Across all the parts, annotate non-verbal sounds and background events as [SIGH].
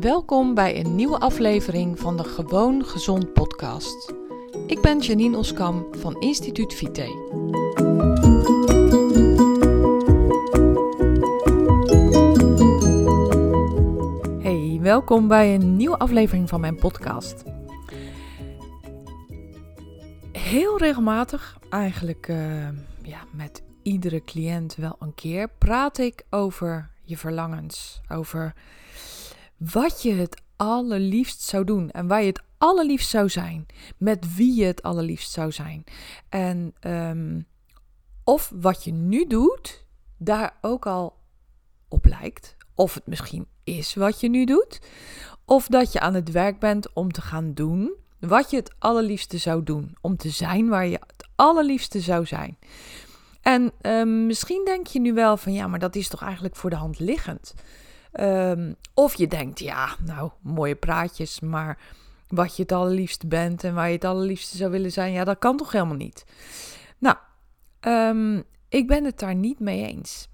Welkom bij een nieuwe aflevering van de Gewoon Gezond podcast. Ik ben Janine Oskam van Instituut Vite. Hey, welkom bij een nieuwe aflevering van mijn podcast. Heel regelmatig, eigenlijk uh, ja, met iedere cliënt wel een keer, praat ik over je verlangens, over wat je het allerliefst zou doen en waar je het allerliefst zou zijn, met wie je het allerliefst zou zijn. En um, of wat je nu doet, daar ook al op lijkt. Of het misschien is wat je nu doet. Of dat je aan het werk bent om te gaan doen wat je het allerliefste zou doen. Om te zijn waar je het allerliefste zou zijn. En um, misschien denk je nu wel van ja, maar dat is toch eigenlijk voor de hand liggend. Um, of je denkt, ja, nou, mooie praatjes, maar wat je het allerliefste bent en waar je het allerliefste zou willen zijn, ja, dat kan toch helemaal niet. Nou, um, ik ben het daar niet mee eens.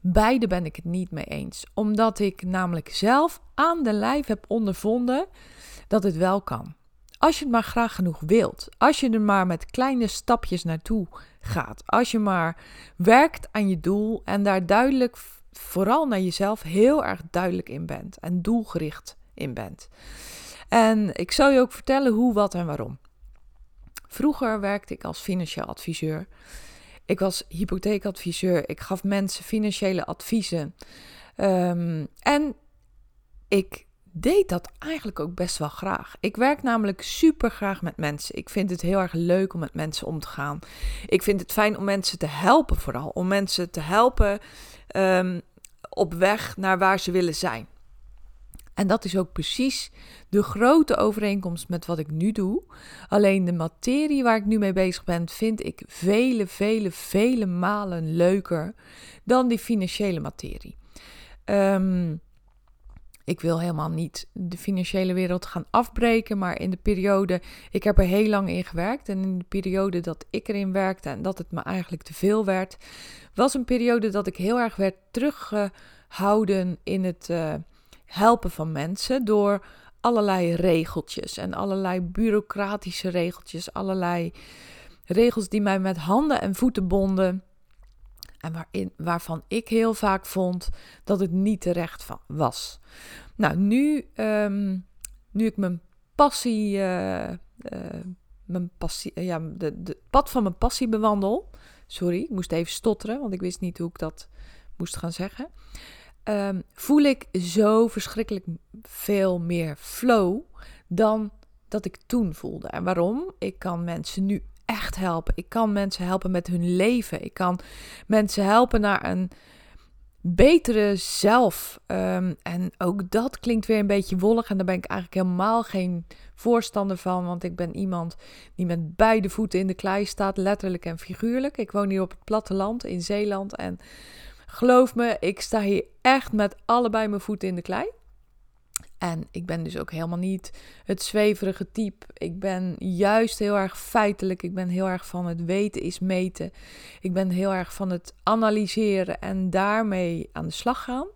Beide ben ik het niet mee eens, omdat ik namelijk zelf aan de lijf heb ondervonden dat het wel kan. Als je het maar graag genoeg wilt, als je er maar met kleine stapjes naartoe gaat, als je maar werkt aan je doel en daar duidelijk vooral naar jezelf heel erg duidelijk in bent en doelgericht in bent. En ik zal je ook vertellen hoe, wat en waarom. Vroeger werkte ik als financieel adviseur. Ik was hypotheekadviseur. Ik gaf mensen financiële adviezen. Um, en ik deed dat eigenlijk ook best wel graag. Ik werk namelijk super graag met mensen. Ik vind het heel erg leuk om met mensen om te gaan. Ik vind het fijn om mensen te helpen, vooral. Om mensen te helpen um, op weg naar waar ze willen zijn. En dat is ook precies de grote overeenkomst met wat ik nu doe. Alleen de materie waar ik nu mee bezig ben, vind ik vele, vele, vele malen leuker dan die financiële materie. Um, ik wil helemaal niet de financiële wereld gaan afbreken, maar in de periode, ik heb er heel lang in gewerkt en in de periode dat ik erin werkte en dat het me eigenlijk te veel werd, was een periode dat ik heel erg werd teruggehouden in het uh, helpen van mensen door allerlei regeltjes en allerlei bureaucratische regeltjes, allerlei regels die mij met handen en voeten bonden. En waarin, waarvan ik heel vaak vond dat het niet terecht van was. Nou, nu, um, nu ik mijn passie, uh, mijn passie uh, ja, de, de pad van mijn passie bewandel. Sorry, ik moest even stotteren, want ik wist niet hoe ik dat moest gaan zeggen. Um, voel ik zo verschrikkelijk veel meer flow dan dat ik toen voelde. En waarom? Ik kan mensen nu echt helpen. Ik kan mensen helpen met hun leven. Ik kan mensen helpen naar een betere zelf. Um, en ook dat klinkt weer een beetje wollig. En daar ben ik eigenlijk helemaal geen voorstander van. Want ik ben iemand die met beide voeten in de klei staat, letterlijk en figuurlijk. Ik woon hier op het platteland in Zeeland. En geloof me, ik sta hier echt met allebei mijn voeten in de klei. En ik ben dus ook helemaal niet het zweverige type. Ik ben juist heel erg feitelijk. Ik ben heel erg van het weten is meten. Ik ben heel erg van het analyseren en daarmee aan de slag gaan.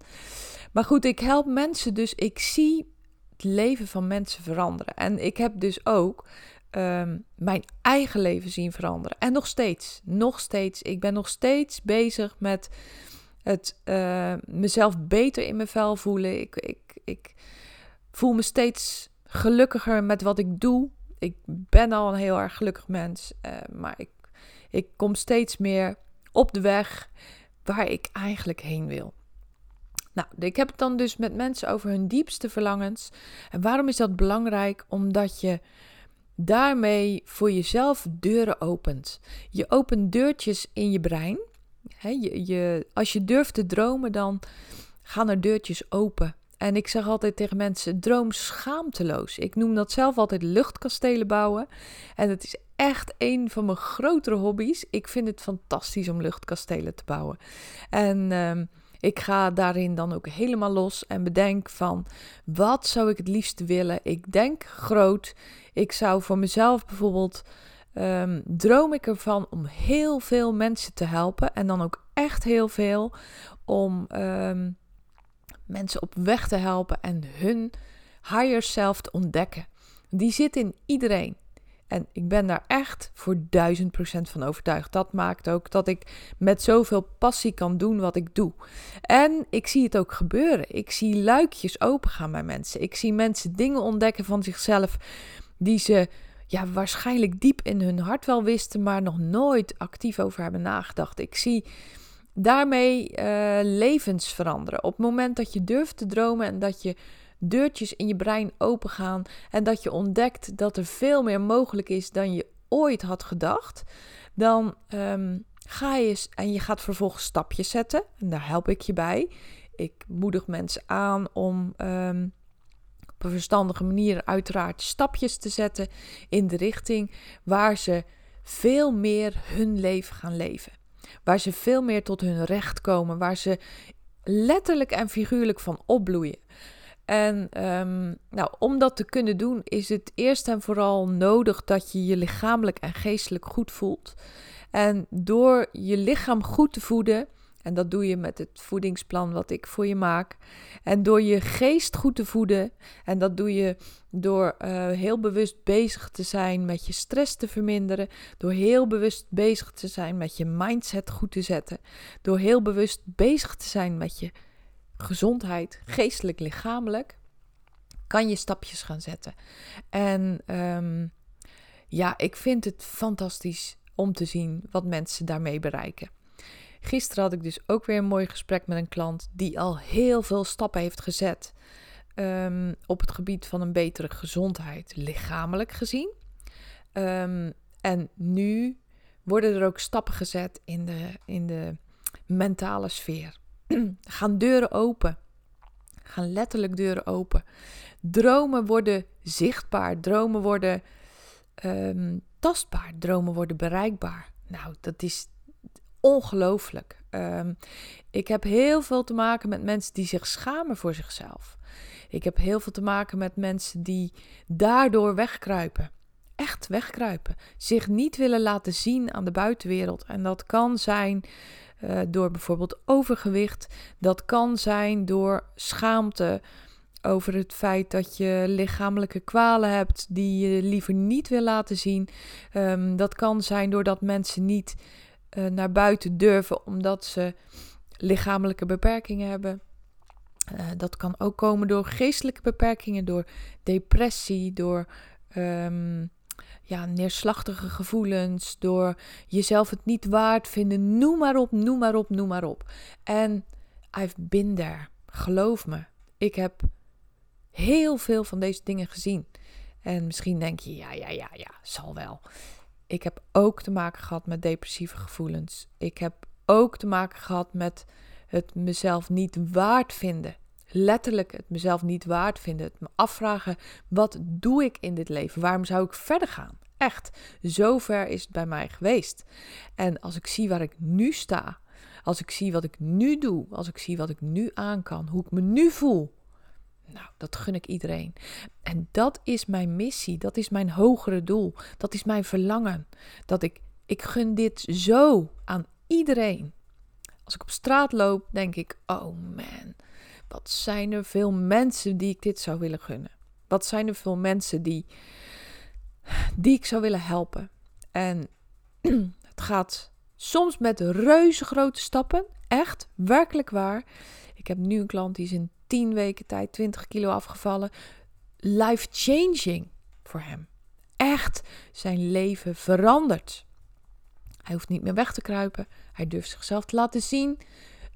Maar goed, ik help mensen, dus ik zie het leven van mensen veranderen. En ik heb dus ook um, mijn eigen leven zien veranderen. En nog steeds, nog steeds. Ik ben nog steeds bezig met het uh, mezelf beter in mijn vel voelen. Ik, ik, ik voel me steeds gelukkiger met wat ik doe. Ik ben al een heel erg gelukkig mens, uh, maar ik, ik kom steeds meer op de weg waar ik eigenlijk heen wil. Nou, ik heb het dan dus met mensen over hun diepste verlangens. En waarom is dat belangrijk? Omdat je daarmee voor jezelf deuren opent. Je opent deurtjes in je brein. je, je, als je durft te dromen, dan gaan er deurtjes open. En ik zeg altijd tegen mensen: droom schaamteloos. Ik noem dat zelf altijd luchtkastelen bouwen. En het is echt een van mijn grotere hobby's. Ik vind het fantastisch om luchtkastelen te bouwen. En um, ik ga daarin dan ook helemaal los en bedenk van wat zou ik het liefst willen. Ik denk groot. Ik zou voor mezelf bijvoorbeeld um, droom ik ervan om heel veel mensen te helpen en dan ook echt heel veel om um, mensen op weg te helpen en hun higher self te ontdekken. Die zit in iedereen. En ik ben daar echt voor duizend procent van overtuigd. Dat maakt ook dat ik met zoveel passie kan doen wat ik doe. En ik zie het ook gebeuren. Ik zie luikjes opengaan bij mensen. Ik zie mensen dingen ontdekken van zichzelf die ze ja, waarschijnlijk diep in hun hart wel wisten, maar nog nooit actief over hebben nagedacht. Ik zie daarmee uh, levens veranderen. Op het moment dat je durft te dromen en dat je deurtjes in je brein opengaan en dat je ontdekt dat er veel meer mogelijk is dan je ooit had gedacht, dan ehm, ga je en je gaat vervolgens stapjes zetten. En daar help ik je bij. Ik moedig mensen aan om ehm, op een verstandige manier uiteraard stapjes te zetten in de richting waar ze veel meer hun leven gaan leven. Waar ze veel meer tot hun recht komen, waar ze letterlijk en figuurlijk van opbloeien. En um, nou, om dat te kunnen doen, is het eerst en vooral nodig dat je je lichamelijk en geestelijk goed voelt. En door je lichaam goed te voeden, en dat doe je met het voedingsplan wat ik voor je maak. En door je geest goed te voeden, en dat doe je door uh, heel bewust bezig te zijn met je stress te verminderen, door heel bewust bezig te zijn met je mindset goed te zetten, door heel bewust bezig te zijn met je gezondheid, geestelijk, lichamelijk, kan je stapjes gaan zetten. En um, ja, ik vind het fantastisch om te zien wat mensen daarmee bereiken. Gisteren had ik dus ook weer een mooi gesprek met een klant die al heel veel stappen heeft gezet um, op het gebied van een betere gezondheid, lichamelijk gezien. Um, en nu worden er ook stappen gezet in de, in de mentale sfeer. [CLEARS THROAT] gaan deuren open. Gaan letterlijk deuren open. Dromen worden zichtbaar. Dromen worden um, tastbaar. Dromen worden bereikbaar. Nou, dat is ongelooflijk. Um, ik heb heel veel te maken met mensen die zich schamen voor zichzelf. Ik heb heel veel te maken met mensen die daardoor wegkruipen. Echt wegkruipen. Zich niet willen laten zien aan de buitenwereld. En dat kan zijn uh, door bijvoorbeeld overgewicht. Dat kan zijn door schaamte over het feit dat je lichamelijke kwalen hebt die je liever niet wil laten zien. Um, dat kan zijn doordat mensen niet uh, naar buiten durven omdat ze lichamelijke beperkingen hebben. Uh, dat kan ook komen door geestelijke beperkingen, door depressie, door um, ja, neerslachtige gevoelens, door jezelf het niet waard vinden. Noem maar op, noem maar op, noem maar op. En I've been there. Geloof me. Ik heb heel veel van deze dingen gezien. En misschien denk je, ja, ja, ja, ja, zal wel. Ik heb ook te maken gehad met depressieve gevoelens. Ik heb ook te maken gehad met het mezelf niet waard vinden letterlijk het mezelf niet waard vinden. Het me afvragen, wat doe ik in dit leven? Waarom zou ik verder gaan? Echt, zover is het bij mij geweest. En als ik zie waar ik nu sta, als ik zie wat ik nu doe, als ik zie wat ik nu aan kan, hoe ik me nu voel. Nou, dat gun ik iedereen. En dat is mijn missie, dat is mijn hogere doel, dat is mijn verlangen. Dat ik, ik gun dit zo aan iedereen. Als ik op straat loop, denk ik: oh man, wat zijn er veel mensen die ik dit zou willen gunnen? Wat zijn er veel mensen die, die ik zou willen helpen? En [CLEARS THROAT] het gaat soms met reuze grote stappen. Echt, werkelijk waar. Ik heb nu een klant die is in 10 weken tijd 20 kilo afgevallen. Life changing voor hem. Echt zijn leven veranderd. Hij hoeft niet meer weg te kruipen. Hij durft zichzelf te laten zien.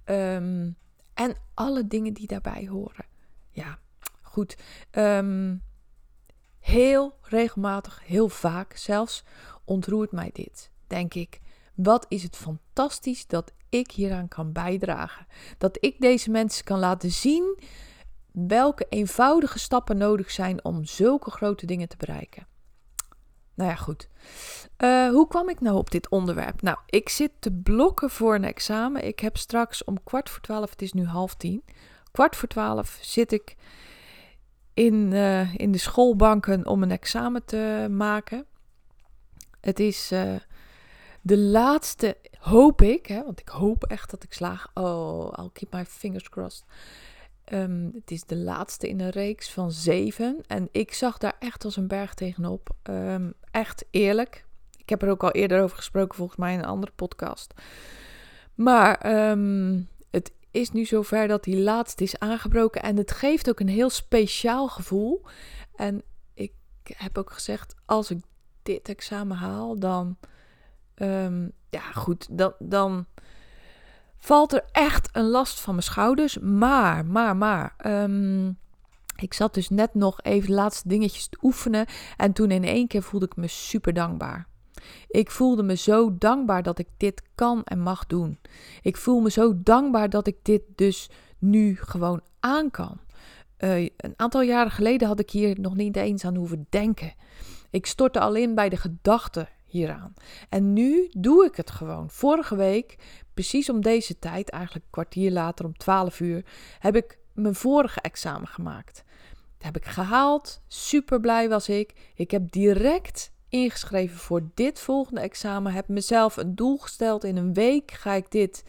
Um, en alle dingen die daarbij horen. Ja, goed. Um, heel regelmatig, heel vaak zelfs, ontroert mij dit. Denk ik, wat is het fantastisch dat ik hieraan kan bijdragen. Dat ik deze mensen kan laten zien welke eenvoudige stappen nodig zijn om zulke grote dingen te bereiken. Nou ja, goed. Uh, hoe kwam ik nou op dit onderwerp? Nou, ik zit te blokken voor een examen. Ik heb straks om kwart voor twaalf, het is nu half tien. Kwart voor twaalf zit ik in, uh, in de schoolbanken om een examen te maken. Het is uh, de laatste, hoop ik, hè, want ik hoop echt dat ik slaag. Oh, I'll keep my fingers crossed. Ehm, het is de laatste in een reeks van zeven. En ik zag daar echt als een berg tegenop. Um, echt eerlijk. Ik heb er ook al eerder over gesproken, volgens mij in een andere podcast. Maar ehm, het is nu zover dat die laatste is aangebroken. En het geeft ook een heel speciaal gevoel. En ik heb ook gezegd, als ik dit examen haal, dan. Ja, goed, dan. dan valt er echt een last van mijn schouders. Maar, maar, maar. Ehm, ik zat dus net nog even de laatste dingetjes te oefenen. En toen in één keer voelde ik me super dankbaar. Ik voelde me zo dankbaar dat ik dit kan en mag doen. Ik voel me zo dankbaar dat ik dit dus nu gewoon aan kan. Uh, een aantal jaren geleden had ik hier nog niet eens aan hoeven denken. Ik stortte al in bij de gedachte hieraan. En nu doe ik het gewoon. Vorige week, precies om deze tijd, eigenlijk een kwartier later om 12 uur, heb ik mijn vorige examen gemaakt. Dat heb ik gehaald. Super blij was ik. Ik heb direct ingeschreven voor dit volgende examen. Heb mezelf een doel gesteld. In een week ga ik dit,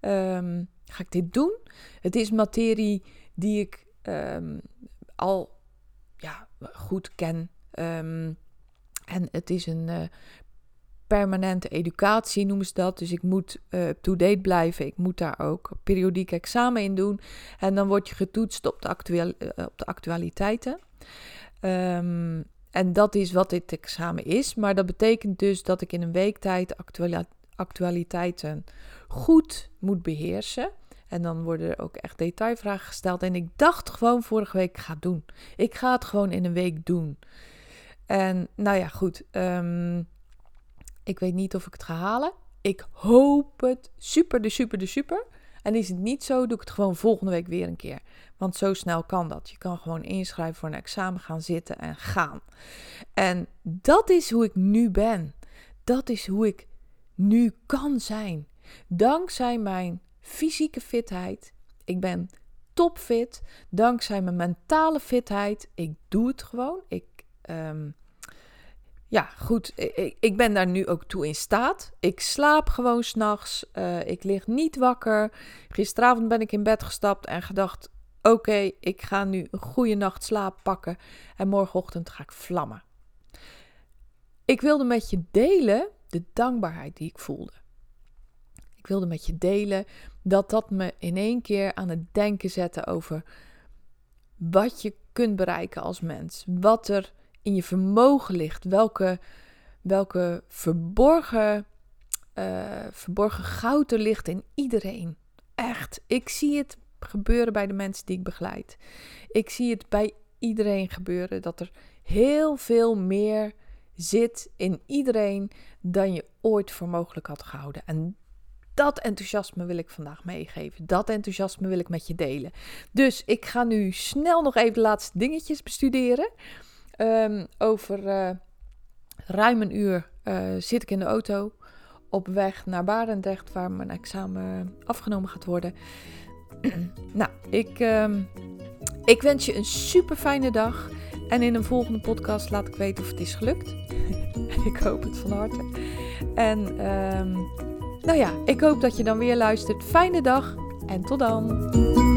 ehm, ga ik dit doen. Het is materie die ik ehm, al ja, goed ken. Ehm, en het is een uh, permanente educatie, noemen ze dat. Dus ik moet uh, up-to-date blijven. Ik moet daar ook periodiek examen in doen. En dan word je getoetst op de, uh, op de actualiteiten. Um, en dat is wat dit examen is. Maar dat betekent dus dat ik in een week tijd actuali actualiteiten goed moet beheersen. En dan worden er ook echt detailvragen gesteld. En ik dacht gewoon vorige week, ik ga het doen. Ik ga het gewoon in een week doen. En nou ja, goed. Um, ik weet niet of ik het ga halen. Ik hoop het super, de super, de super. En is het niet zo, doe ik het gewoon volgende week weer een keer. Want zo snel kan dat. Je kan gewoon inschrijven voor een examen, gaan zitten en gaan. En dat is hoe ik nu ben. Dat is hoe ik nu kan zijn. Dankzij mijn fysieke fitheid. Ik ben topfit. Dankzij mijn mentale fitheid. Ik doe het gewoon. Ik um, ja, goed, ik, ik, ben daar nu ook toe in staat. Ik slaap gewoon s'nachts. Uh, ik lig niet wakker. Gisteravond ben ik in bed gestapt en gedacht: oké, ik ga nu een goede nacht slaap pakken. En morgenochtend ga ik vlammen. Ik wilde met je delen de dankbaarheid die ik voelde. Ik wilde met je delen dat dat me in één keer aan het denken zette over wat je kunt bereiken als mens. Wat er in je vermogen ligt. Welke, welke verborgen, uh, verborgen goud er ligt in iedereen. Echt, ik zie het gebeuren bij de mensen die ik begeleid. Ik zie het bij iedereen gebeuren dat er heel veel meer zit in iedereen dan je ooit voor mogelijk had gehouden. En dat enthousiasme wil ik vandaag meegeven. Dat enthousiasme wil ik met je delen. Dus ik ga nu snel nog even de laatste dingetjes bestuderen. Um, over uh, ruim een uur uh, zit ik in de auto op weg naar Barendrecht, waar mijn examen afgenomen gaat worden. [CLEARS THROAT] nou, ik, um, ik wens je een super fijne dag. En in een volgende podcast laat ik weten of het is gelukt. [LAUGHS] ik hoop het van harte. En um, nou ja, ik hoop dat je dan weer luistert. Fijne dag en tot dan.